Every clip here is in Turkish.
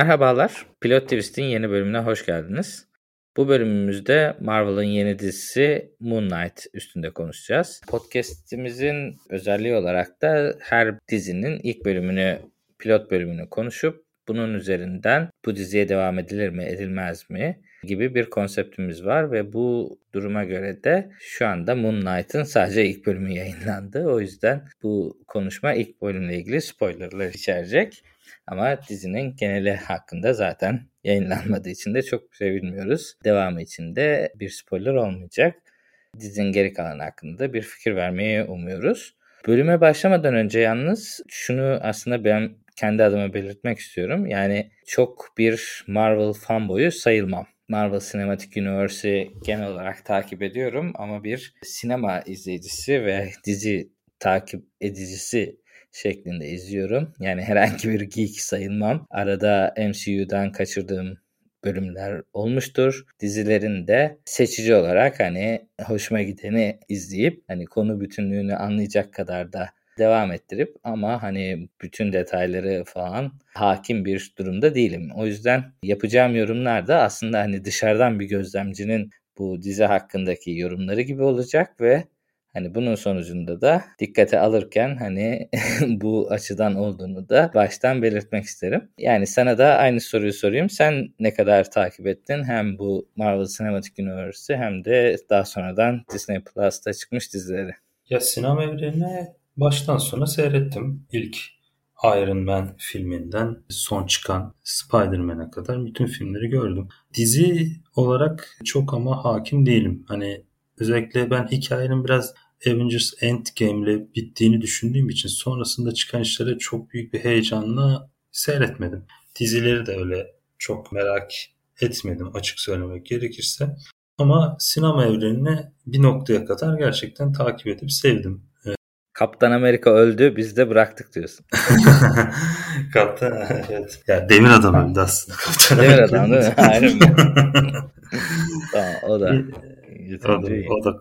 Merhabalar, Pilot Twist'in yeni bölümüne hoş geldiniz. Bu bölümümüzde Marvel'ın yeni dizisi Moon Knight üstünde konuşacağız. Podcast'imizin özelliği olarak da her dizinin ilk bölümünü, pilot bölümünü konuşup bunun üzerinden bu diziye devam edilir mi, edilmez mi gibi bir konseptimiz var ve bu duruma göre de şu anda Moon Knight'ın sadece ilk bölümü yayınlandı. O yüzden bu konuşma ilk bölümle ilgili spoilerlar içerecek. Ama dizinin geneli hakkında zaten yayınlanmadığı için de çok şey bilmiyoruz. Devamı için de bir spoiler olmayacak. Dizinin geri kalanı hakkında bir fikir vermeyi umuyoruz. Bölüme başlamadan önce yalnız şunu aslında ben kendi adıma belirtmek istiyorum. Yani çok bir Marvel fanboyu sayılmam. Marvel Cinematic Universe'i genel olarak takip ediyorum ama bir sinema izleyicisi ve dizi takip edicisi şeklinde izliyorum. Yani herhangi bir geek sayılmam. Arada MCU'dan kaçırdığım bölümler olmuştur. Dizilerin de seçici olarak hani hoşuma gideni izleyip hani konu bütünlüğünü anlayacak kadar da devam ettirip ama hani bütün detayları falan hakim bir durumda değilim. O yüzden yapacağım yorumlar da aslında hani dışarıdan bir gözlemcinin bu dizi hakkındaki yorumları gibi olacak ve Hani bunun sonucunda da dikkate alırken hani bu açıdan olduğunu da baştan belirtmek isterim. Yani sana da aynı soruyu sorayım. Sen ne kadar takip ettin? Hem bu Marvel Cinematic Universe'ı hem de daha sonradan Disney Plus'ta çıkmış dizileri. Ya sinema evrenine baştan sona seyrettim. İlk Iron Man filminden son çıkan Spider-Man'e kadar bütün filmleri gördüm. Dizi olarak çok ama hakim değilim. Hani Özellikle ben hikayenin biraz Avengers Endgame ile bittiğini düşündüğüm için sonrasında çıkan işlere çok büyük bir heyecanla seyretmedim. Dizileri de öyle çok merak etmedim açık söylemek gerekirse. Ama sinema evrenini bir noktaya kadar gerçekten takip edip sevdim. Kaptan Amerika öldü biz de bıraktık diyorsun. Kaptan evet. Ya demir adam öldü aslında. Kaptan demir adam değil mi? Aynen. tamam o da o da, o da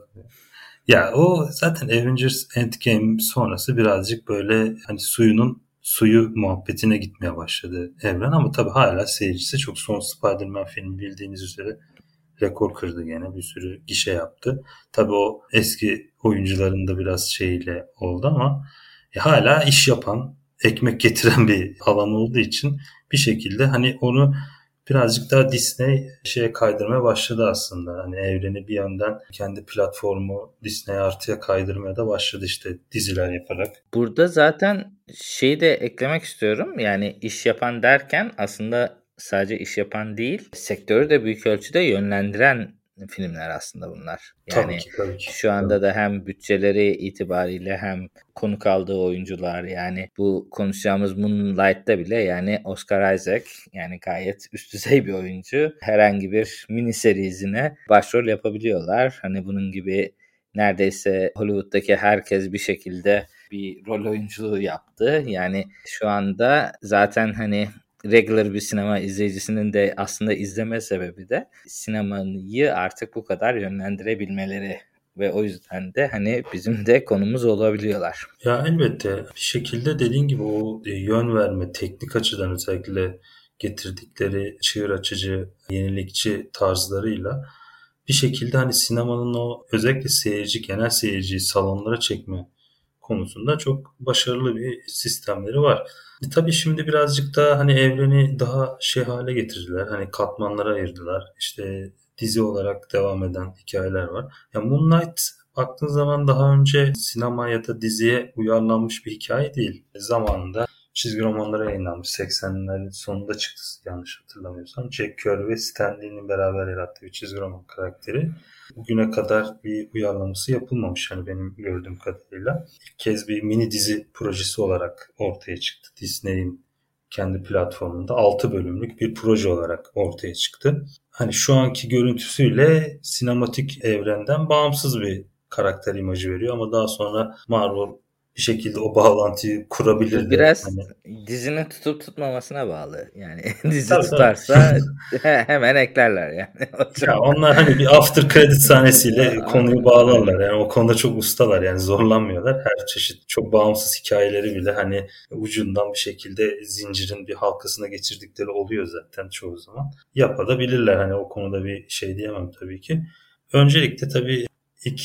ya o zaten Avengers Endgame sonrası birazcık böyle hani suyunun suyu muhabbetine gitmeye başladı evren ama tabii hala seyircisi çok son Spider-Man filmi bildiğiniz üzere rekor kırdı gene bir sürü gişe yaptı. Tabii o eski oyuncuların da biraz şeyle oldu ama e, hala iş yapan, ekmek getiren bir alan olduğu için bir şekilde hani onu birazcık daha Disney şeye kaydırmaya başladı aslında. Hani evreni bir yönden kendi platformu Disney artıya kaydırmaya da başladı işte diziler yaparak. Burada zaten şeyi de eklemek istiyorum. Yani iş yapan derken aslında sadece iş yapan değil, sektörü de büyük ölçüde yönlendiren filmler aslında bunlar. Yani tabii ki, tabii ki. şu anda da hem bütçeleri itibariyle hem konuk aldığı oyuncular yani bu konuşacağımız Moonlight'ta bile yani Oscar Isaac yani gayet üst düzey bir oyuncu. Herhangi bir mini serizine başrol yapabiliyorlar. Hani bunun gibi neredeyse Hollywood'daki herkes bir şekilde bir rol oyunculuğu yaptı. Yani şu anda zaten hani regular bir sinema izleyicisinin de aslında izleme sebebi de sinemayı artık bu kadar yönlendirebilmeleri ve o yüzden de hani bizim de konumuz olabiliyorlar. Ya elbette bir şekilde dediğin gibi o e, yön verme teknik açıdan özellikle getirdikleri çığır açıcı, yenilikçi tarzlarıyla bir şekilde hani sinemanın o özellikle seyirci, genel seyirciyi salonlara çekme konusunda çok başarılı bir sistemleri var. E, tabii şimdi birazcık daha hani evreni daha şey hale getirdiler. Hani katmanlara ayırdılar. İşte dizi olarak devam eden hikayeler var. Ya Moon Knight baktığın zaman daha önce sinema ya da diziye uyarlanmış bir hikaye değil. Zamanında çizgi romanlara yayınlanmış. 80'lerin sonunda çıktı yanlış hatırlamıyorsam. Jack Kirby ve Stan Lee'nin beraber yarattığı bir çizgi roman karakteri. Bugüne kadar bir uyarlaması yapılmamış hani benim gördüğüm kadarıyla. İlk kez bir mini dizi projesi olarak ortaya çıktı. Disney'in kendi platformunda 6 bölümlük bir proje olarak ortaya çıktı. Hani şu anki görüntüsüyle sinematik evrenden bağımsız bir karakter imajı veriyor ama daha sonra Marvel bir şekilde o bağlantıyı kurabilir. Biraz hani... dizinin tutup tutmamasına bağlı. Yani dizi tabii, tutarsa hemen eklerler yani. ya onlar hani bir after credit sahnesiyle konuyu bağlarlar. Yani o konuda çok ustalar yani zorlanmıyorlar. Her çeşit çok bağımsız hikayeleri bile hani ucundan bir şekilde zincirin bir halkasına geçirdikleri oluyor zaten çoğu zaman. Yapabilirler hani o konuda bir şey diyemem tabii ki. Öncelikle tabii ilk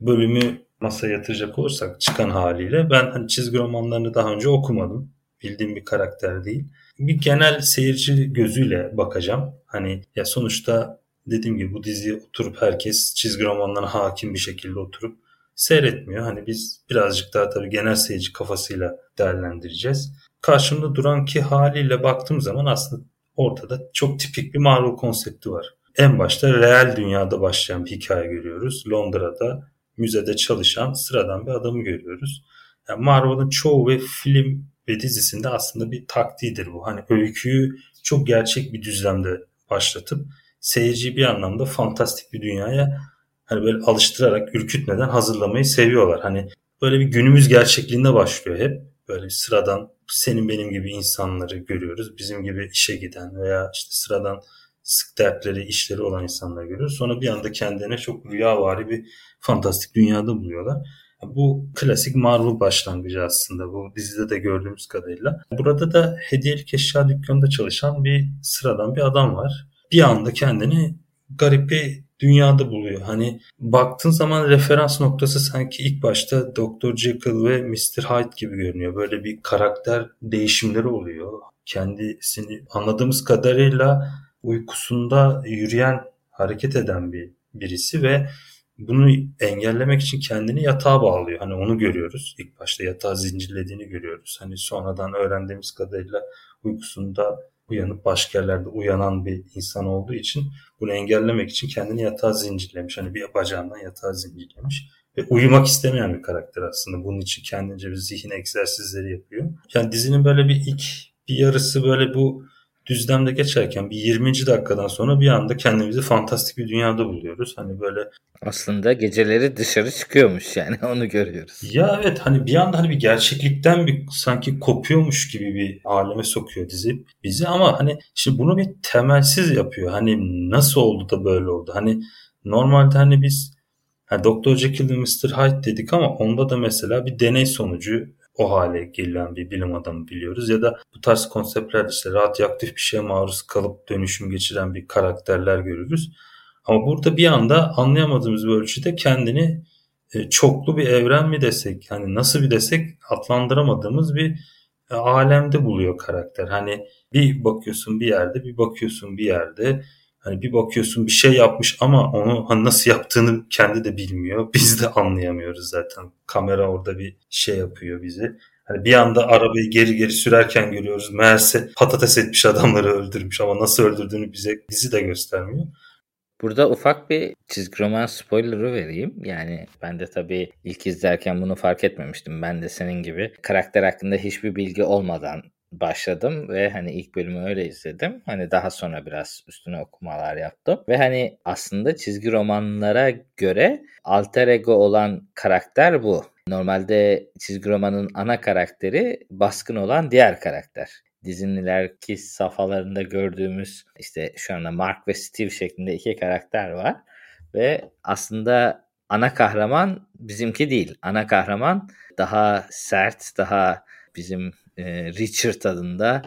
bölümü masaya yatıracak olursak çıkan haliyle ben hani çizgi romanlarını daha önce okumadım. Bildiğim bir karakter değil. Bir genel seyirci gözüyle bakacağım. Hani ya sonuçta dediğim gibi bu diziye oturup herkes çizgi romanlarına hakim bir şekilde oturup seyretmiyor. Hani biz birazcık daha tabii genel seyirci kafasıyla değerlendireceğiz. Karşımda duran ki haliyle baktığım zaman aslında ortada çok tipik bir Marvel konsepti var. En başta real dünyada başlayan bir hikaye görüyoruz. Londra'da müzede çalışan sıradan bir adamı görüyoruz. Yani Marvel'ın çoğu ve film ve dizisinde aslında bir taktiğidir bu. Hani öyküyü çok gerçek bir düzlemde başlatıp seyirciyi bir anlamda fantastik bir dünyaya hani böyle alıştırarak ürkütmeden hazırlamayı seviyorlar. Hani böyle bir günümüz gerçekliğinde başlıyor hep. Böyle sıradan senin benim gibi insanları görüyoruz. Bizim gibi işe giden veya işte sıradan sık dertleri, işleri olan insanları görüyoruz. Sonra bir anda kendine çok rüyavari bir fantastik dünyada buluyorlar. Bu klasik Marvel başlangıcı aslında bu dizide de gördüğümüz kadarıyla. Burada da hediyelik eşya dükkanında çalışan bir sıradan bir adam var. Bir anda kendini garip bir dünyada buluyor. Hani baktığın zaman referans noktası sanki ilk başta Dr. Jekyll ve Mr. Hyde gibi görünüyor. Böyle bir karakter değişimleri oluyor. Kendisini anladığımız kadarıyla uykusunda yürüyen, hareket eden bir birisi ve bunu engellemek için kendini yatağa bağlıyor. Hani onu görüyoruz. İlk başta yatağı zincirlediğini görüyoruz. Hani sonradan öğrendiğimiz kadarıyla uykusunda uyanıp başka yerlerde uyanan bir insan olduğu için bunu engellemek için kendini yatağa zincirlemiş. Hani bir bacağından yatağa zincirlemiş. Ve uyumak istemeyen bir karakter aslında. Bunun için kendince bir zihin egzersizleri yapıyor. Yani dizinin böyle bir ilk bir yarısı böyle bu düzlemde geçerken bir 20. dakikadan sonra bir anda kendimizi fantastik bir dünyada buluyoruz. Hani böyle aslında geceleri dışarı çıkıyormuş yani onu görüyoruz. Ya evet hani bir anda hani bir gerçeklikten bir sanki kopuyormuş gibi bir aleme sokuyor dizi bizi ama hani şimdi bunu bir temelsiz yapıyor. Hani nasıl oldu da böyle oldu? Hani normalde hani biz yani Dr. Jekyll ve Mr. Hyde dedik ama onda da mesela bir deney sonucu o hale gelen bir bilim adamı biliyoruz. Ya da bu tarz konseptler işte radyoaktif bir şeye maruz kalıp dönüşüm geçiren bir karakterler görürüz. Ama burada bir anda anlayamadığımız bir ölçüde kendini e, çoklu bir evren mi desek, hani nasıl bir desek adlandıramadığımız bir e, alemde buluyor karakter. Hani bir bakıyorsun bir yerde, bir bakıyorsun bir yerde. Hani bir bakıyorsun bir şey yapmış ama onu hani nasıl yaptığını kendi de bilmiyor. Biz de anlayamıyoruz zaten. Kamera orada bir şey yapıyor bizi. Hani bir anda arabayı geri geri sürerken görüyoruz. Meğerse patates etmiş adamları öldürmüş ama nasıl öldürdüğünü bize bizi de göstermiyor. Burada ufak bir çizgi roman spoiler'ı vereyim. Yani ben de tabii ilk izlerken bunu fark etmemiştim. Ben de senin gibi karakter hakkında hiçbir bilgi olmadan başladım ve hani ilk bölümü öyle izledim. Hani daha sonra biraz üstüne okumalar yaptım. Ve hani aslında çizgi romanlara göre alter ego olan karakter bu. Normalde çizgi romanın ana karakteri baskın olan diğer karakter. Dizinin ileriki safhalarında gördüğümüz işte şu anda Mark ve Steve şeklinde iki karakter var. Ve aslında ana kahraman bizimki değil. Ana kahraman daha sert, daha bizim e, Richard adında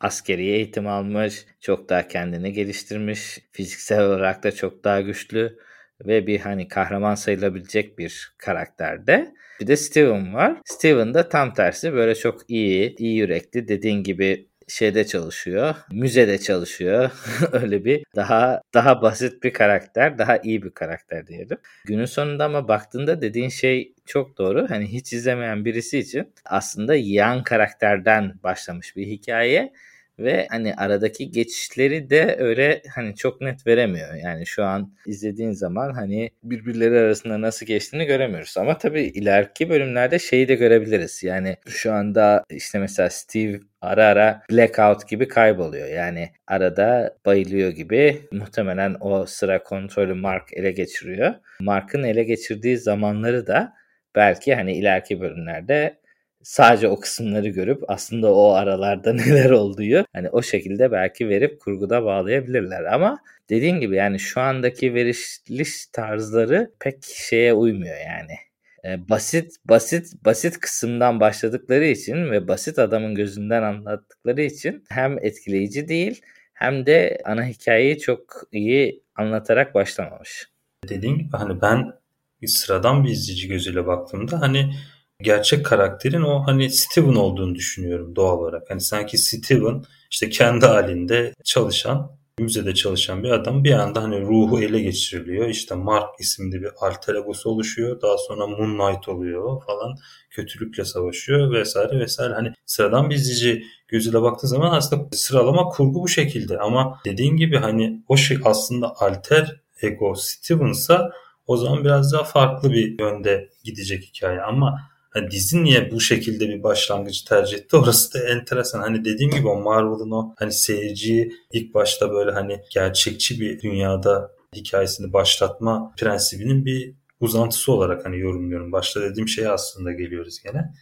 askeri eğitim almış, çok daha kendini geliştirmiş, fiziksel olarak da çok daha güçlü ve bir hani kahraman sayılabilecek bir karakterde. Bir de Steven var. Steven de tam tersi böyle çok iyi, iyi yürekli dediğin gibi şeyde çalışıyor. Müzede çalışıyor. Öyle bir daha daha basit bir karakter, daha iyi bir karakter diyelim. Günün sonunda ama baktığında dediğin şey çok doğru. Hani hiç izlemeyen birisi için aslında yan karakterden başlamış bir hikaye ve hani aradaki geçişleri de öyle hani çok net veremiyor. Yani şu an izlediğin zaman hani birbirleri arasında nasıl geçtiğini göremiyoruz. Ama tabii ileriki bölümlerde şeyi de görebiliriz. Yani şu anda işte mesela Steve ara ara blackout gibi kayboluyor. Yani arada bayılıyor gibi. Muhtemelen o sıra kontrolü Mark ele geçiriyor. Mark'ın ele geçirdiği zamanları da belki hani ileriki bölümlerde sadece o kısımları görüp aslında o aralarda neler olduğu hani o şekilde belki verip kurguda bağlayabilirler ama dediğin gibi yani şu andaki veriliş tarzları pek şeye uymuyor yani. Ee, basit basit basit kısımdan başladıkları için ve basit adamın gözünden anlattıkları için hem etkileyici değil hem de ana hikayeyi çok iyi anlatarak başlamamış. Dediğim gibi hani ben sıradan bir izleyici gözüyle baktığımda hani gerçek karakterin o hani Steven olduğunu düşünüyorum doğal olarak. Hani sanki Steven işte kendi halinde çalışan müzede çalışan bir adam bir anda hani ruhu ele geçiriliyor. İşte Mark isimli bir alter egosu oluşuyor. Daha sonra Moon Knight oluyor falan. Kötülükle savaşıyor vesaire vesaire. Hani sıradan bir izleyici gözüyle baktığı zaman aslında sıralama kurgu bu şekilde. Ama dediğin gibi hani o şey aslında alter ego Steven'sa o zaman biraz daha farklı bir yönde gidecek hikaye. Ama hani dizi niye bu şekilde bir başlangıcı tercih etti? Orası da enteresan. Hani dediğim gibi o Marvel'ın o hani seyirciyi ilk başta böyle hani gerçekçi bir dünyada hikayesini başlatma prensibinin bir uzantısı olarak hani yorumluyorum. Başta dediğim şeye aslında geliyoruz gene.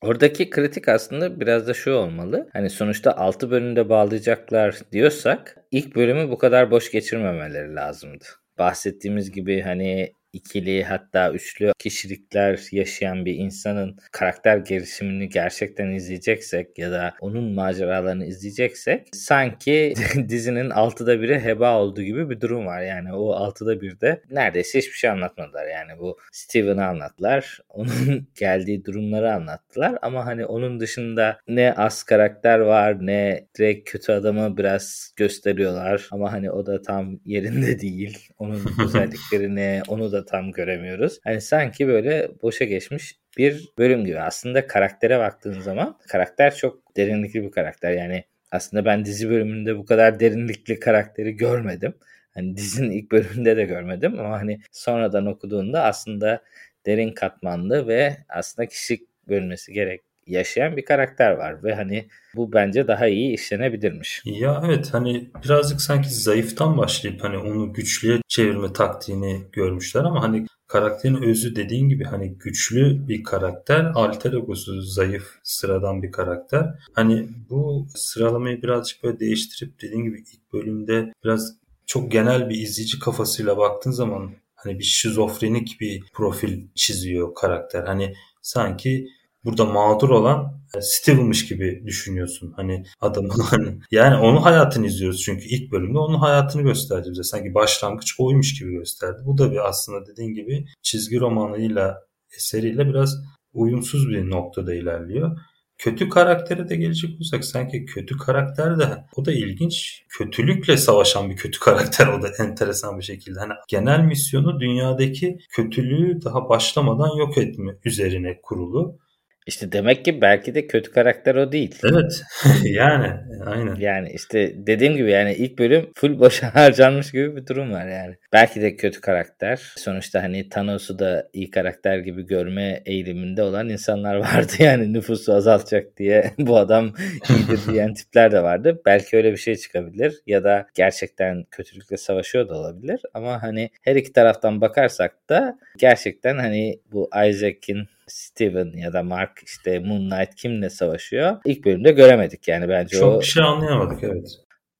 Oradaki kritik aslında biraz da şu olmalı. Hani sonuçta 6 bölümde bağlayacaklar diyorsak ilk bölümü bu kadar boş geçirmemeleri lazımdı. Bahsettiğimiz gibi hani ikili hatta üçlü kişilikler yaşayan bir insanın karakter gelişimini gerçekten izleyeceksek ya da onun maceralarını izleyeceksek sanki dizinin altıda biri heba olduğu gibi bir durum var. Yani o altıda birde neredeyse hiçbir şey anlatmadılar. Yani bu Steven'ı anlattılar. Onun geldiği durumları anlattılar. Ama hani onun dışında ne az karakter var ne direkt kötü adamı biraz gösteriyorlar. Ama hani o da tam yerinde değil. Onun özelliklerini onu da tam göremiyoruz. Hani sanki böyle boşa geçmiş bir bölüm gibi. Aslında karaktere baktığın zaman karakter çok derinlikli bir karakter. Yani aslında ben dizi bölümünde bu kadar derinlikli karakteri görmedim. Hani dizinin ilk bölümünde de görmedim ama hani sonradan okuduğunda aslında derin katmanlı ve aslında kişilik bölmesi gerek yaşayan bir karakter var ve hani bu bence daha iyi işlenebilirmiş. Ya evet hani birazcık sanki zayıftan başlayıp hani onu güçlüye çevirme taktiğini görmüşler ama hani karakterin özü dediğin gibi hani güçlü bir karakter, alter egosu zayıf, sıradan bir karakter. Hani bu sıralamayı birazcık böyle değiştirip dediğin gibi ilk bölümde biraz çok genel bir izleyici kafasıyla baktığın zaman hani bir şizofrenik bir profil çiziyor karakter. Hani sanki burada mağdur olan e, Steven'mış gibi düşünüyorsun. Hani adamın hani yani onun hayatını izliyoruz çünkü ilk bölümde onun hayatını gösterdi bize. Sanki başlangıç oymuş gibi gösterdi. Bu da bir aslında dediğin gibi çizgi romanıyla eseriyle biraz uyumsuz bir noktada ilerliyor. Kötü karaktere de gelecek olursak sanki kötü karakter de o da ilginç. Kötülükle savaşan bir kötü karakter o da enteresan bir şekilde. Hani genel misyonu dünyadaki kötülüğü daha başlamadan yok etme üzerine kurulu. İşte demek ki belki de kötü karakter o değil. Evet. yani aynen. Yani işte dediğim gibi yani ilk bölüm full boşa harcanmış gibi bir durum var yani. Belki de kötü karakter. Sonuçta hani Thanos'u da iyi karakter gibi görme eğiliminde olan insanlar vardı. Yani nüfusu azaltacak diye bu adam iyidir diyen tipler de vardı. Belki öyle bir şey çıkabilir. Ya da gerçekten kötülükle savaşıyor da olabilir. Ama hani her iki taraftan bakarsak da gerçekten hani bu Isaac'in Steven ya da Mark işte Moon Knight kimle savaşıyor? İlk bölümde göremedik yani bence Çok o. bir şey anlayamadık evet.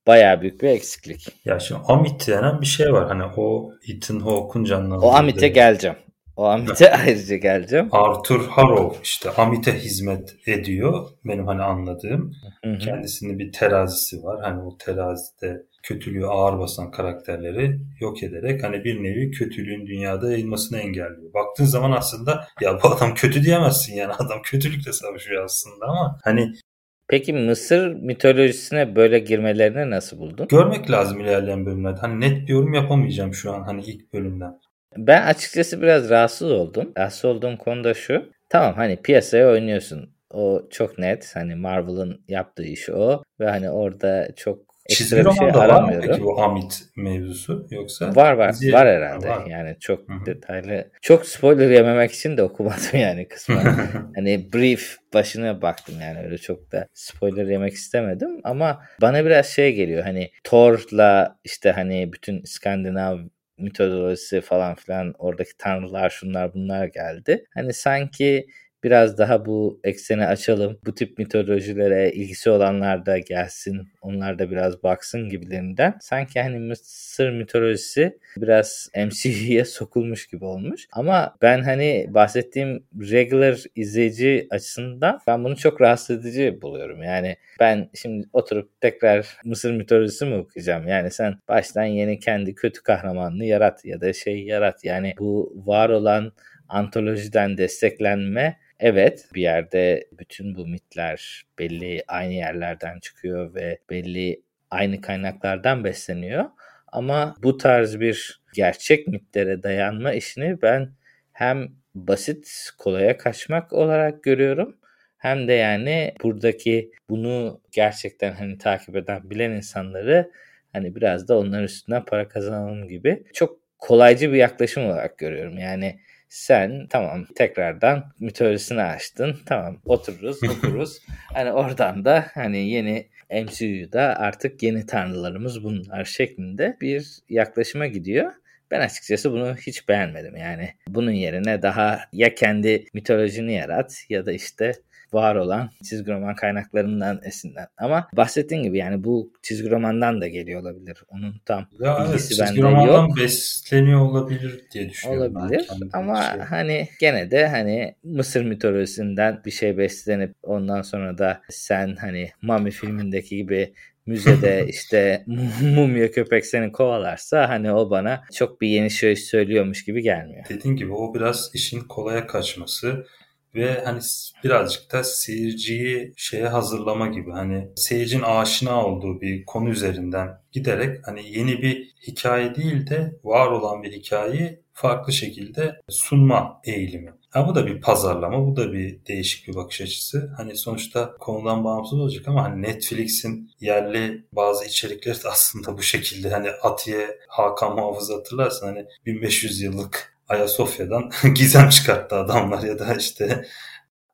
Bayağı büyük bir eksiklik. Ya şimdi Amit denen bir şey var. Hani o Ethan Hawke'un canlandırdığı. O Amit'e geleceğim. O Amit'e ayrıca geleceğim. Arthur Harrow işte Amit'e hizmet ediyor. Benim hani anladığım. Hı hı. Kendisinin bir terazisi var. Hani o terazide kötülüğü ağır basan karakterleri yok ederek hani bir nevi kötülüğün dünyada yayılmasını engelliyor. Baktığın zaman aslında ya bu adam kötü diyemezsin yani adam kötülükle savaşıyor aslında ama hani Peki Mısır mitolojisine böyle girmelerini nasıl buldun? Görmek lazım ilerleyen bölümlerde. Hani net bir yorum yapamayacağım şu an hani ilk bölümden. Ben açıkçası biraz rahatsız oldum. Rahatsız olduğum konu da şu. Tamam hani piyasaya oynuyorsun. O çok net. Hani Marvel'ın yaptığı iş o. Ve hani orada çok Çizgi bir şey mı peki bu Amit mevzusu yoksa? Var var dizi... var herhalde. Var. Yani çok Hı-hı. detaylı. Çok spoiler yememek için de okumadım yani kısmen. hani brief başına baktım yani öyle çok da spoiler yemek istemedim ama bana biraz şey geliyor hani Thor'la işte hani bütün İskandinav mitolojisi falan filan oradaki tanrılar şunlar bunlar geldi. Hani sanki biraz daha bu ekseni açalım. Bu tip mitolojilere ilgisi olanlar da gelsin. Onlar da biraz baksın gibilerinden. Sanki hani Mısır mitolojisi biraz MCU'ya sokulmuş gibi olmuş. Ama ben hani bahsettiğim regular izleyici açısından ben bunu çok rahatsız edici buluyorum. Yani ben şimdi oturup tekrar Mısır mitolojisi mi okuyacağım? Yani sen baştan yeni kendi kötü kahramanını yarat ya da şey yarat. Yani bu var olan antolojiden desteklenme evet bir yerde bütün bu mitler belli aynı yerlerden çıkıyor ve belli aynı kaynaklardan besleniyor. Ama bu tarz bir gerçek mitlere dayanma işini ben hem basit kolaya kaçmak olarak görüyorum hem de yani buradaki bunu gerçekten hani takip eden bilen insanları hani biraz da onların üstünden para kazanalım gibi çok kolaycı bir yaklaşım olarak görüyorum. Yani sen tamam tekrardan mitolojisini açtın. Tamam otururuz okuruz. hani oradan da hani yeni MCU'da artık yeni tanrılarımız bunlar şeklinde bir yaklaşıma gidiyor. Ben açıkçası bunu hiç beğenmedim. Yani bunun yerine daha ya kendi mitolojini yarat ya da işte var olan çizgi roman kaynaklarından esinlen. Ama bahsettiğin gibi yani bu çizgi romandan da geliyor olabilir. Onun tam ya bilgisi evet, çizgi bende yok. besleniyor olabilir diye düşünüyorum. Olabilir ama şey. hani gene de hani Mısır mitolojisinden bir şey beslenip ondan sonra da sen hani Mami filmindeki gibi müzede işte mumya köpek seni kovalarsa hani o bana çok bir yeni şey söylüyormuş gibi gelmiyor. Dediğin gibi o biraz işin kolaya kaçması ve hani birazcık da seyirciyi şeye hazırlama gibi hani seyircinin aşina olduğu bir konu üzerinden giderek hani yeni bir hikaye değil de var olan bir hikayeyi farklı şekilde sunma eğilimi. Ha bu da bir pazarlama, bu da bir değişik bir bakış açısı. Hani sonuçta konudan bağımsız olacak ama hani Netflix'in yerli bazı içerikleri de aslında bu şekilde. Hani Atiye Hakan Muhafız hatırlarsın hani 1500 yıllık Ayasofya'dan gizem çıkarttı adamlar ya da işte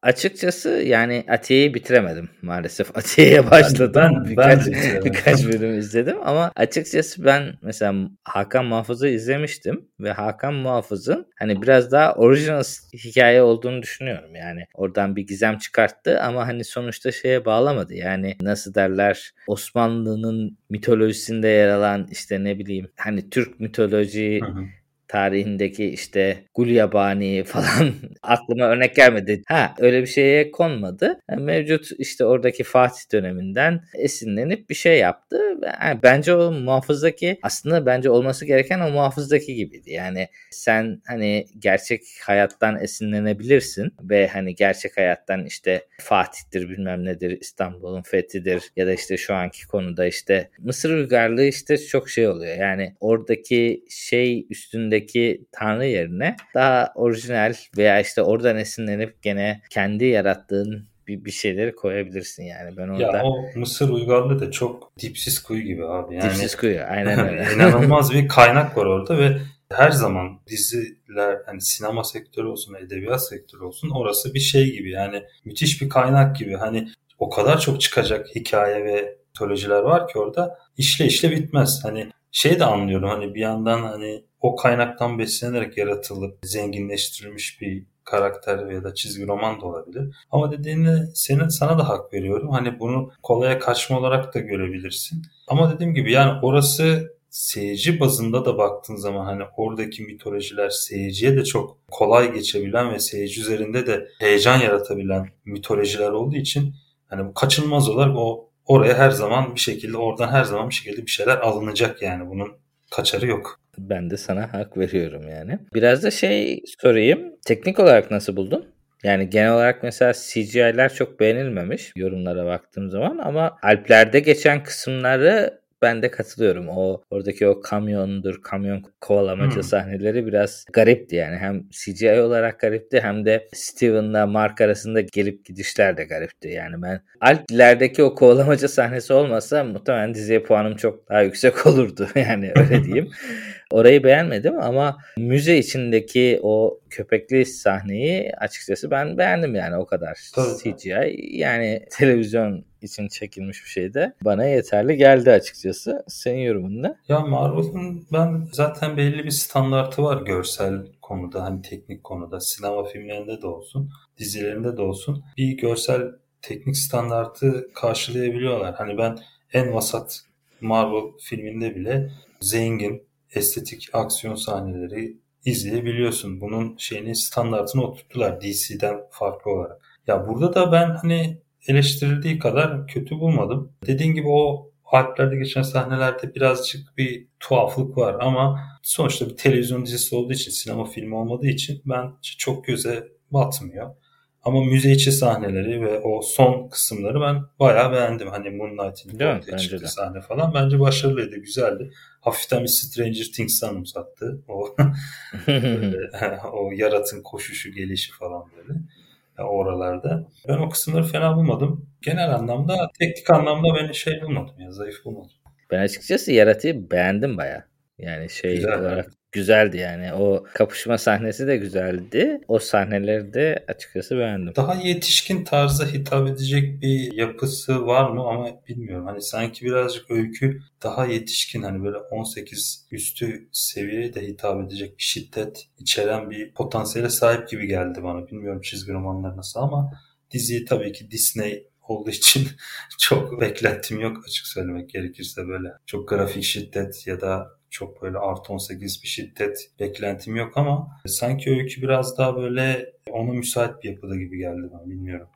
Açıkçası yani Atiye'yi bitiremedim maalesef. Atiye'ye başladım. Ben, birkaç, ben birkaç bölüm izledim ama açıkçası ben mesela Hakan Muhafız'ı izlemiştim ve Hakan Muhafız'ın hani biraz daha orijinal hikaye olduğunu düşünüyorum. Yani oradan bir gizem çıkarttı ama hani sonuçta şeye bağlamadı. Yani nasıl derler Osmanlı'nın mitolojisinde yer alan işte ne bileyim hani Türk mitoloji hı hı tarihindeki işte Gulyabani falan aklıma örnek gelmedi. Ha öyle bir şeye konmadı. Yani mevcut işte oradaki Fatih döneminden esinlenip bir şey yaptı. Yani bence o muhafızdaki aslında bence olması gereken o muhafızdaki gibiydi. Yani sen hani gerçek hayattan esinlenebilirsin ve hani gerçek hayattan işte Fatih'tir bilmem nedir İstanbul'un fethidir ya da işte şu anki konuda işte Mısır uygarlığı işte çok şey oluyor. Yani oradaki şey üstünde içindeki tanrı yerine daha orijinal veya işte oradan esinlenip gene kendi yarattığın bir, bir şeyleri koyabilirsin yani. Ben orada... Ya o Mısır uygarlığı da çok dipsiz kuyu gibi abi. Yani, dipsiz kuyu aynen öyle. inanılmaz bir kaynak var orada ve her zaman diziler hani sinema sektörü olsun edebiyat sektörü olsun orası bir şey gibi yani müthiş bir kaynak gibi hani o kadar çok çıkacak hikaye ve mitolojiler var ki orada işle işle bitmez. Hani şey de anlıyorum hani bir yandan hani o kaynaktan beslenerek yaratılıp zenginleştirilmiş bir karakter ya da çizgi roman da olabilir. Ama dediğinde senin sana da hak veriyorum. Hani bunu kolaya kaçma olarak da görebilirsin. Ama dediğim gibi yani orası seyirci bazında da baktığın zaman hani oradaki mitolojiler seyirciye de çok kolay geçebilen ve seyirci üzerinde de heyecan yaratabilen mitolojiler olduğu için hani bu kaçınılmaz olarak o oraya her zaman bir şekilde oradan her zaman bir şekilde bir şeyler alınacak yani bunun kaçarı yok. Ben de sana hak veriyorum yani. Biraz da şey sorayım. Teknik olarak nasıl buldun? Yani genel olarak mesela CGI'ler çok beğenilmemiş yorumlara baktığım zaman ama Alplerde geçen kısımları ben de katılıyorum. O oradaki o kamyondur, kamyon kovalamaca hmm. sahneleri biraz garipti yani. Hem CGI olarak garipti hem de Steven'la Mark arasında gelip gidişler de garipti. Yani ben Alplerdeki o kovalamaca sahnesi olmasa muhtemelen diziye puanım çok daha yüksek olurdu. Yani öyle diyeyim. Orayı beğenmedim ama müze içindeki o köpekli sahneyi açıkçası ben beğendim yani o kadar. Tabii. CGI yani televizyon için çekilmiş bir şey de bana yeterli geldi açıkçası. Senin yorumun ne? Ya Marvel'ın ben zaten belli bir standartı var görsel konuda hani teknik konuda sinema filmlerinde de olsun dizilerinde de olsun bir görsel teknik standartı karşılayabiliyorlar. Hani ben en vasat Marvel filminde bile zengin estetik aksiyon sahneleri izleyebiliyorsun. Bunun şeyini standartını oturttular DC'den farklı olarak. Ya burada da ben hani eleştirildiği kadar kötü bulmadım. Dediğin gibi o Alplerde geçen sahnelerde birazcık bir tuhaflık var ama sonuçta bir televizyon dizisi olduğu için, sinema filmi olmadığı için ben çok göze batmıyor. Ama müze içi sahneleri ve o son kısımları ben bayağı beğendim. Hani Moonlight'in ortaya çıktığı sahne falan. Bence başarılıydı, güzeldi. Hafiften bir Stranger Things'i anımsattı. O, böyle, o yaratın koşuşu, gelişi falan böyle oralarda. Ben o kısımları fena bulmadım. Genel anlamda, teknik anlamda beni şey bulmadım ya, zayıf bulmadım. Ben açıkçası yaratığı beğendim baya. Yani şey Güzel, olarak güzeldi yani. O kapışma sahnesi de güzeldi. O sahneleri de açıkçası beğendim. Daha yetişkin tarza hitap edecek bir yapısı var mı ama bilmiyorum. Hani sanki birazcık öykü daha yetişkin hani böyle 18 üstü seviyeye de hitap edecek bir şiddet içeren bir potansiyele sahip gibi geldi bana. Bilmiyorum çizgi romanlar nasıl ama diziyi tabii ki Disney olduğu için çok beklentim yok açık söylemek gerekirse böyle. Çok grafik şiddet ya da çok böyle artı 18 bir şiddet beklentim yok ama sanki öykü biraz daha böyle ona müsait bir yapıda gibi geldi bana bilmiyorum.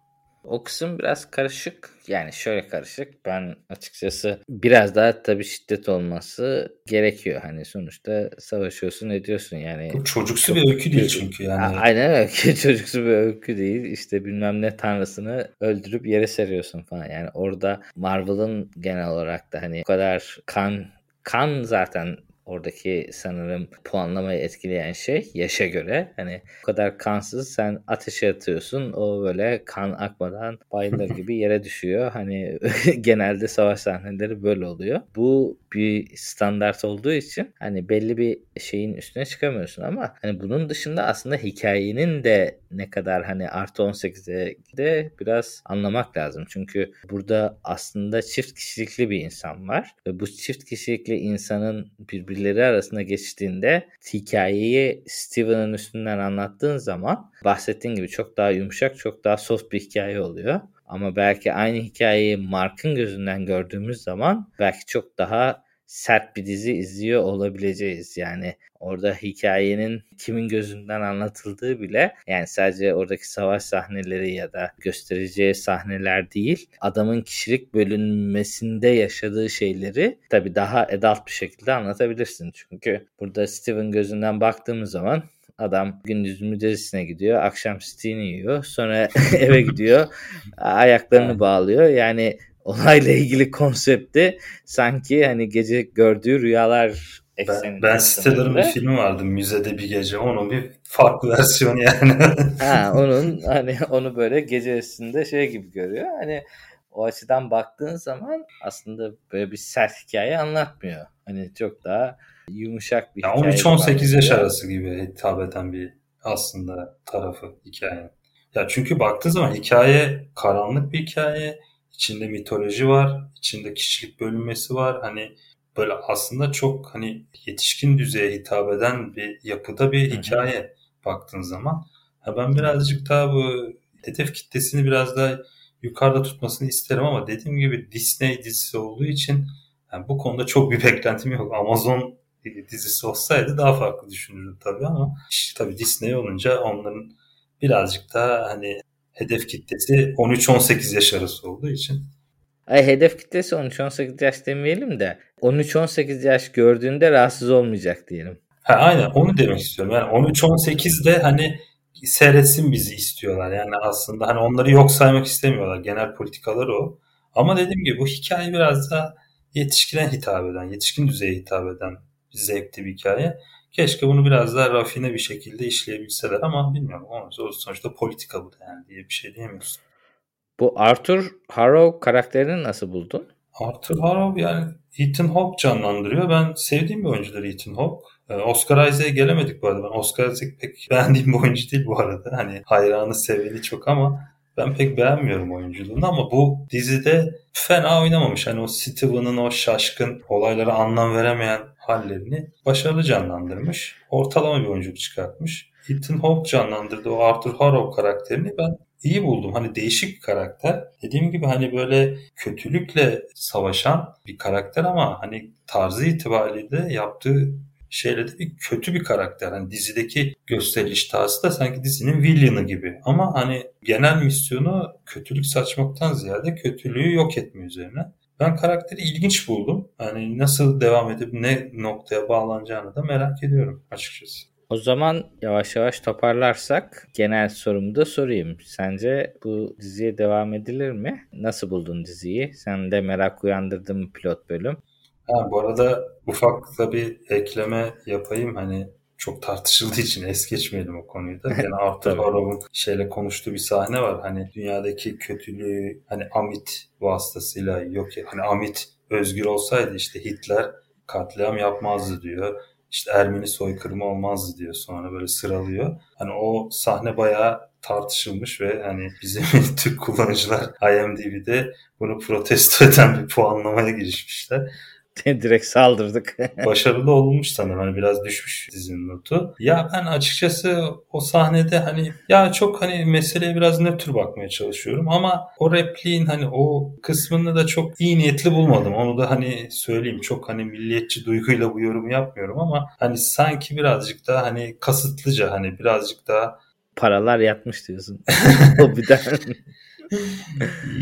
O kısım biraz karışık. Yani şöyle karışık. Ben açıkçası biraz daha tabii şiddet olması gerekiyor. Hani sonuçta savaşıyorsun ediyorsun yani. Bu çocuksu bir öykü değil çünkü yani. Aynen öyle. çocuksu bir öykü değil. İşte bilmem ne tanrısını öldürüp yere seriyorsun falan. Yani orada Marvel'ın genel olarak da hani bu kadar kan kan zaten oradaki sanırım puanlamayı etkileyen şey yaşa göre. Hani o kadar kansız sen ateşe atıyorsun o böyle kan akmadan bayılır gibi yere düşüyor. Hani genelde savaş sahneleri böyle oluyor. Bu bir standart olduğu için hani belli bir şeyin üstüne çıkamıyorsun ama hani bunun dışında aslında hikayenin de ne kadar hani artı 18'e de biraz anlamak lazım. Çünkü burada aslında çift kişilikli bir insan var ve bu çift kişilikli insanın birbirleri arasında geçtiğinde hikayeyi Steven'ın üstünden anlattığın zaman bahsettiğin gibi çok daha yumuşak, çok daha soft bir hikaye oluyor. Ama belki aynı hikayeyi Mark'ın gözünden gördüğümüz zaman belki çok daha sert bir dizi izliyor olabileceğiz. Yani orada hikayenin kimin gözünden anlatıldığı bile yani sadece oradaki savaş sahneleri ya da göstereceği sahneler değil adamın kişilik bölünmesinde yaşadığı şeyleri tabi daha adult bir şekilde anlatabilirsin. Çünkü burada Steven gözünden baktığımız zaman Adam gündüz müzesine gidiyor, akşam steini yiyor, sonra eve gidiyor, ayaklarını bağlıyor. Yani olayla ilgili konsepti sanki hani gece gördüğü rüyalar ben, ben Stiller'ın bir filmi vardı müzede bir gece. Onun bir farklı versiyonu yani. ha, onun hani onu böyle gecesinde şey gibi görüyor. Hani o açıdan baktığın zaman aslında böyle bir sert hikaye anlatmıyor. Hani çok daha yumuşak bir ya hikaye. 13-18 yaş arası gibi hitap eden bir aslında tarafı hikayenin. Ya çünkü baktığı zaman hikaye karanlık bir hikaye içinde mitoloji var, içinde kişilik bölünmesi var. Hani böyle aslında çok hani yetişkin düzeye hitap eden bir yapıda bir Hı-hı. hikaye baktığın zaman. Ha ben birazcık daha bu hedef kitlesini biraz daha yukarıda tutmasını isterim ama dediğim gibi Disney dizisi olduğu için yani bu konuda çok bir beklentim yok. Amazon dizisi olsaydı daha farklı düşünürdüm tabii ama işte tabii Disney olunca onların birazcık daha hani hedef kitlesi 13-18 yaş arası olduğu için. Ay hedef kitlesi 13-18 yaş demeyelim de 13-18 yaş gördüğünde rahatsız olmayacak diyelim. Ha, aynen onu demek istiyorum. Yani 13-18 de hani seyretsin bizi istiyorlar. Yani aslında hani onları yok saymak istemiyorlar. Genel politikaları o. Ama dediğim gibi bu hikaye biraz da yetişkine hitap eden, yetişkin düzeye hitap eden bir zevkli bir hikaye. Keşke bunu biraz daha rafine bir şekilde işleyebilseler ama bilmiyorum. O sonuçta politika bu da yani diye bir şey diyemiyorsun. Bu Arthur Harrow karakterini nasıl buldun? Arthur Harrow yani Ethan Hawke canlandırıyor. Ben sevdiğim bir oyuncudur Ethan Hawke. Ee, Oscar Isaac'e gelemedik bu arada. Ben Oscar Isaac pek beğendiğim bir oyuncu değil bu arada. Hani hayranı seveni çok ama ben pek beğenmiyorum oyunculuğunu ama bu dizide fena oynamamış. Hani o Steven'ın o şaşkın olaylara anlam veremeyen hallerini başarılı canlandırmış. Ortalama bir oyunculuk çıkartmış. Ethan Hawke canlandırdı o Arthur Harrow karakterini ben iyi buldum. Hani değişik bir karakter. Dediğim gibi hani böyle kötülükle savaşan bir karakter ama hani tarzı itibariyle de yaptığı şeyle de bir kötü bir karakter. Hani dizideki gösteriş tarzı da sanki dizinin villain'ı gibi. Ama hani genel misyonu kötülük saçmaktan ziyade kötülüğü yok etme üzerine. Ben karakteri ilginç buldum. Hani nasıl devam edip ne noktaya bağlanacağını da merak ediyorum açıkçası. O zaman yavaş yavaş toparlarsak genel sorumu da sorayım. Sence bu diziye devam edilir mi? Nasıl buldun diziyi? Sen de merak uyandırdın mı pilot bölüm? Ha, bu arada ufak da bir ekleme yapayım. Hani çok tartışıldığı için es geçmeyelim o konuyu da. Yani Arthur Harrow'un şeyle konuştuğu bir sahne var. Hani dünyadaki kötülüğü hani Amit vasıtasıyla yok ya. Hani Amit özgür olsaydı işte Hitler katliam yapmazdı diyor. İşte Ermeni soykırımı olmazdı diyor. Sonra böyle sıralıyor. Hani o sahne bayağı tartışılmış ve hani bizim Türk kullanıcılar IMDb'de bunu protesto eden bir puanlamaya girişmişler. Direkt saldırdık. Başarılı olmuş sanırım. Hani biraz düşmüş dizinin notu. Ya ben açıkçası o sahnede hani ya çok hani meseleye biraz nötr bakmaya çalışıyorum ama o repliğin hani o kısmını da çok iyi niyetli bulmadım. Onu da hani söyleyeyim. Çok hani milliyetçi duyguyla bu yorumu yapmıyorum ama hani sanki birazcık daha hani kasıtlıca hani birazcık daha paralar yatmış diyorsun. o bir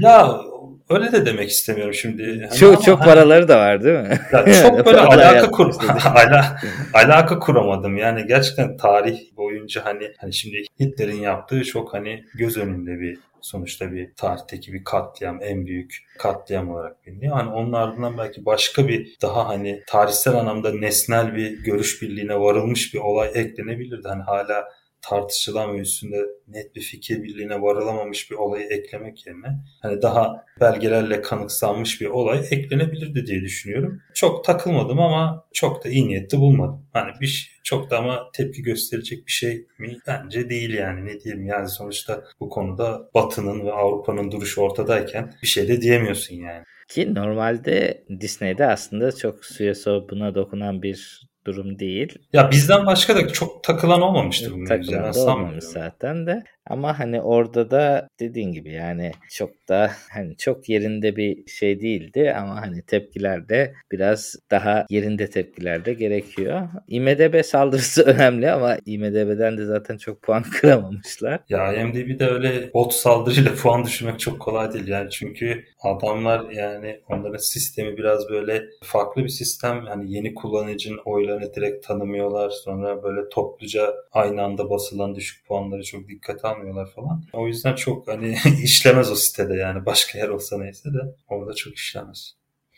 ya öyle de demek istemiyorum şimdi. Hani çok çok hani, paraları da var değil mi? Ya çok böyle alaka kur ala, alaka kuramadım. Yani gerçekten tarih boyunca hani hani şimdi Hitler'in yaptığı çok hani göz önünde bir sonuçta bir tarihteki bir katliam en büyük katliam olarak biliniyor. Hani onun ardından belki başka bir daha hani tarihsel anlamda nesnel bir görüş birliğine varılmış bir olay eklenebilirdi. Hani hala tartışılan ve üstünde net bir fikir birliğine varılamamış bir olayı eklemek yerine hani daha belgelerle kanıksanmış bir olay eklenebilirdi diye düşünüyorum. Çok takılmadım ama çok da iyi niyetli bulmadım. Hani bir çok da ama tepki gösterecek bir şey mi? Bence değil yani ne diyeyim yani sonuçta bu konuda Batı'nın ve Avrupa'nın duruşu ortadayken bir şey de diyemiyorsun yani. Ki normalde Disney'de aslında çok suya buna dokunan bir durum değil. Ya bizden başka da çok takılan olmamıştır. Takılan olmamış zaten de. Ama hani orada da dediğin gibi yani çok da hani çok yerinde bir şey değildi ama hani tepkiler de biraz daha yerinde tepkiler de gerekiyor. IMDB saldırısı önemli ama IMDB'den de zaten çok puan kıramamışlar. Ya IMDb'de öyle bot saldırıyla puan düşürmek çok kolay değil yani çünkü adamlar yani onların sistemi biraz böyle farklı bir sistem. Yani yeni kullanıcının oylarını direkt tanımıyorlar. Sonra böyle topluca aynı anda basılan düşük puanları çok dikkate almıyorlar falan. O yüzden çok hani işlemez o sitede yani başka yer olsa neyse de orada çok işlemez.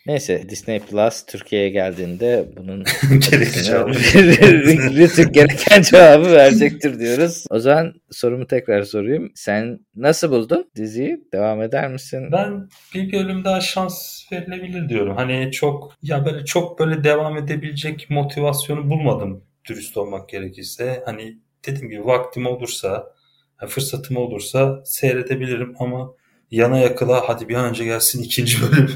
Neyse Disney Plus Türkiye'ye geldiğinde bunun Rütük gereken cevabı verecektir diyoruz. O zaman sorumu tekrar sorayım. Sen nasıl buldun diziyi? Devam eder misin? Ben bir bölüm daha şans verilebilir diyorum. Hani çok ya böyle çok böyle devam edebilecek motivasyonu bulmadım dürüst olmak gerekirse. Hani dediğim gibi vaktim olursa fırsatım olursa seyredebilirim ama yana yakıla hadi bir an önce gelsin ikinci bölüm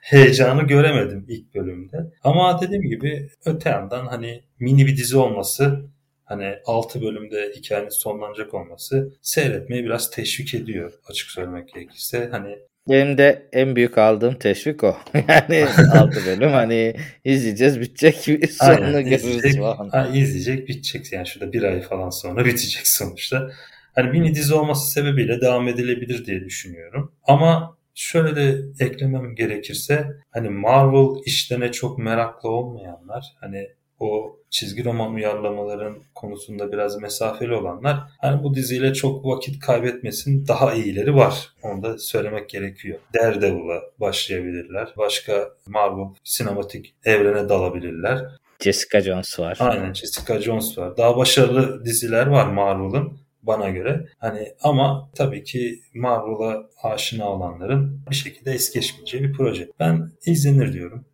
heyecanı göremedim ilk bölümde. Ama dediğim gibi öte yandan hani mini bir dizi olması hani 6 bölümde hikayenin sonlanacak olması seyretmeyi biraz teşvik ediyor açık söylemek gerekirse. Hani benim de en büyük aldığım teşvik o. Yani 6 bölüm hani izleyeceğiz bitecek sonunu görürüz falan. Ha, izleyecek bitecek yani şurada bir ay falan sonra bitecek sonuçta hani mini dizi olması sebebiyle devam edilebilir diye düşünüyorum. Ama şöyle de eklemem gerekirse hani Marvel işlerine çok meraklı olmayanlar hani o çizgi roman uyarlamaların konusunda biraz mesafeli olanlar hani bu diziyle çok vakit kaybetmesin daha iyileri var. Onu da söylemek gerekiyor. Daredevil'a başlayabilirler. Başka Marvel sinematik evrene dalabilirler. Jessica Jones var. Aynen Jessica Jones var. Daha başarılı diziler var Marvel'ın bana göre. Hani ama tabii ki Marvel'a aşina olanların bir şekilde es geçmeyeceği bir proje. Ben izlenir diyorum.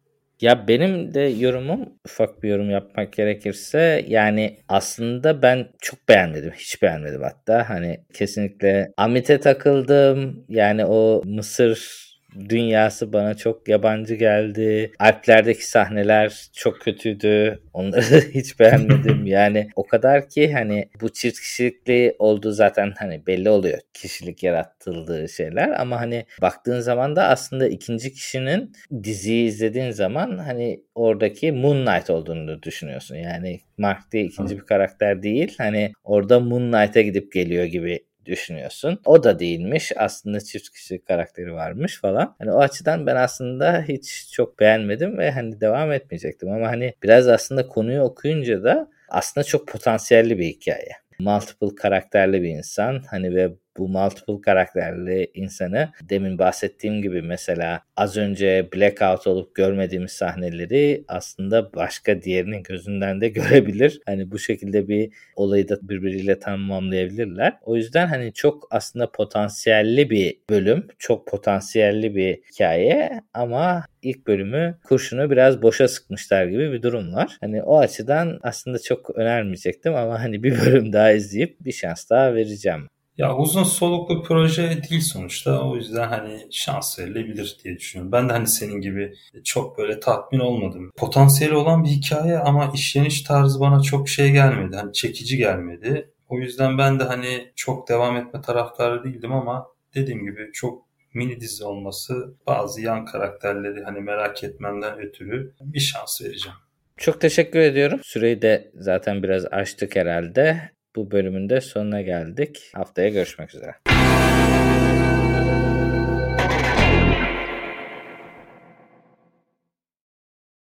Ya benim de yorumum ufak bir yorum yapmak gerekirse yani aslında ben çok beğenmedim. Hiç beğenmedim hatta. Hani kesinlikle Amit'e takıldım. Yani o Mısır dünyası bana çok yabancı geldi. Alplerdeki sahneler çok kötüydü. Onları hiç beğenmedim. Yani o kadar ki hani bu çift kişilikli olduğu zaten hani belli oluyor. Kişilik yaratıldığı şeyler ama hani baktığın zaman da aslında ikinci kişinin diziyi izlediğin zaman hani oradaki Moon Knight olduğunu düşünüyorsun. Yani Mark diye ikinci bir karakter değil. Hani orada Moon Knight'a gidip geliyor gibi düşünüyorsun. O da değilmiş. Aslında çift kişi karakteri varmış falan. Hani o açıdan ben aslında hiç çok beğenmedim ve hani devam etmeyecektim. Ama hani biraz aslında konuyu okuyunca da aslında çok potansiyelli bir hikaye. Multiple karakterli bir insan. Hani ve bu multiple karakterli insanı demin bahsettiğim gibi mesela az önce blackout olup görmediğimiz sahneleri aslında başka diğerinin gözünden de görebilir. Hani bu şekilde bir olayı da birbiriyle tamamlayabilirler. O yüzden hani çok aslında potansiyelli bir bölüm. Çok potansiyelli bir hikaye ama ilk bölümü kurşunu biraz boşa sıkmışlar gibi bir durum var. Hani o açıdan aslında çok önermeyecektim ama hani bir bölüm daha izleyip bir şans daha vereceğim. Ya uzun soluklu proje değil sonuçta. O yüzden hani şans verilebilir diye düşünüyorum. Ben de hani senin gibi çok böyle tatmin olmadım. Potansiyeli olan bir hikaye ama işleniş tarzı bana çok şey gelmedi. Hani çekici gelmedi. O yüzden ben de hani çok devam etme taraftarı değildim ama dediğim gibi çok mini dizi olması bazı yan karakterleri hani merak etmemden ötürü bir şans vereceğim. Çok teşekkür ediyorum. Süreyi de zaten biraz açtık herhalde. Bu bölümün de sonuna geldik. Haftaya görüşmek üzere.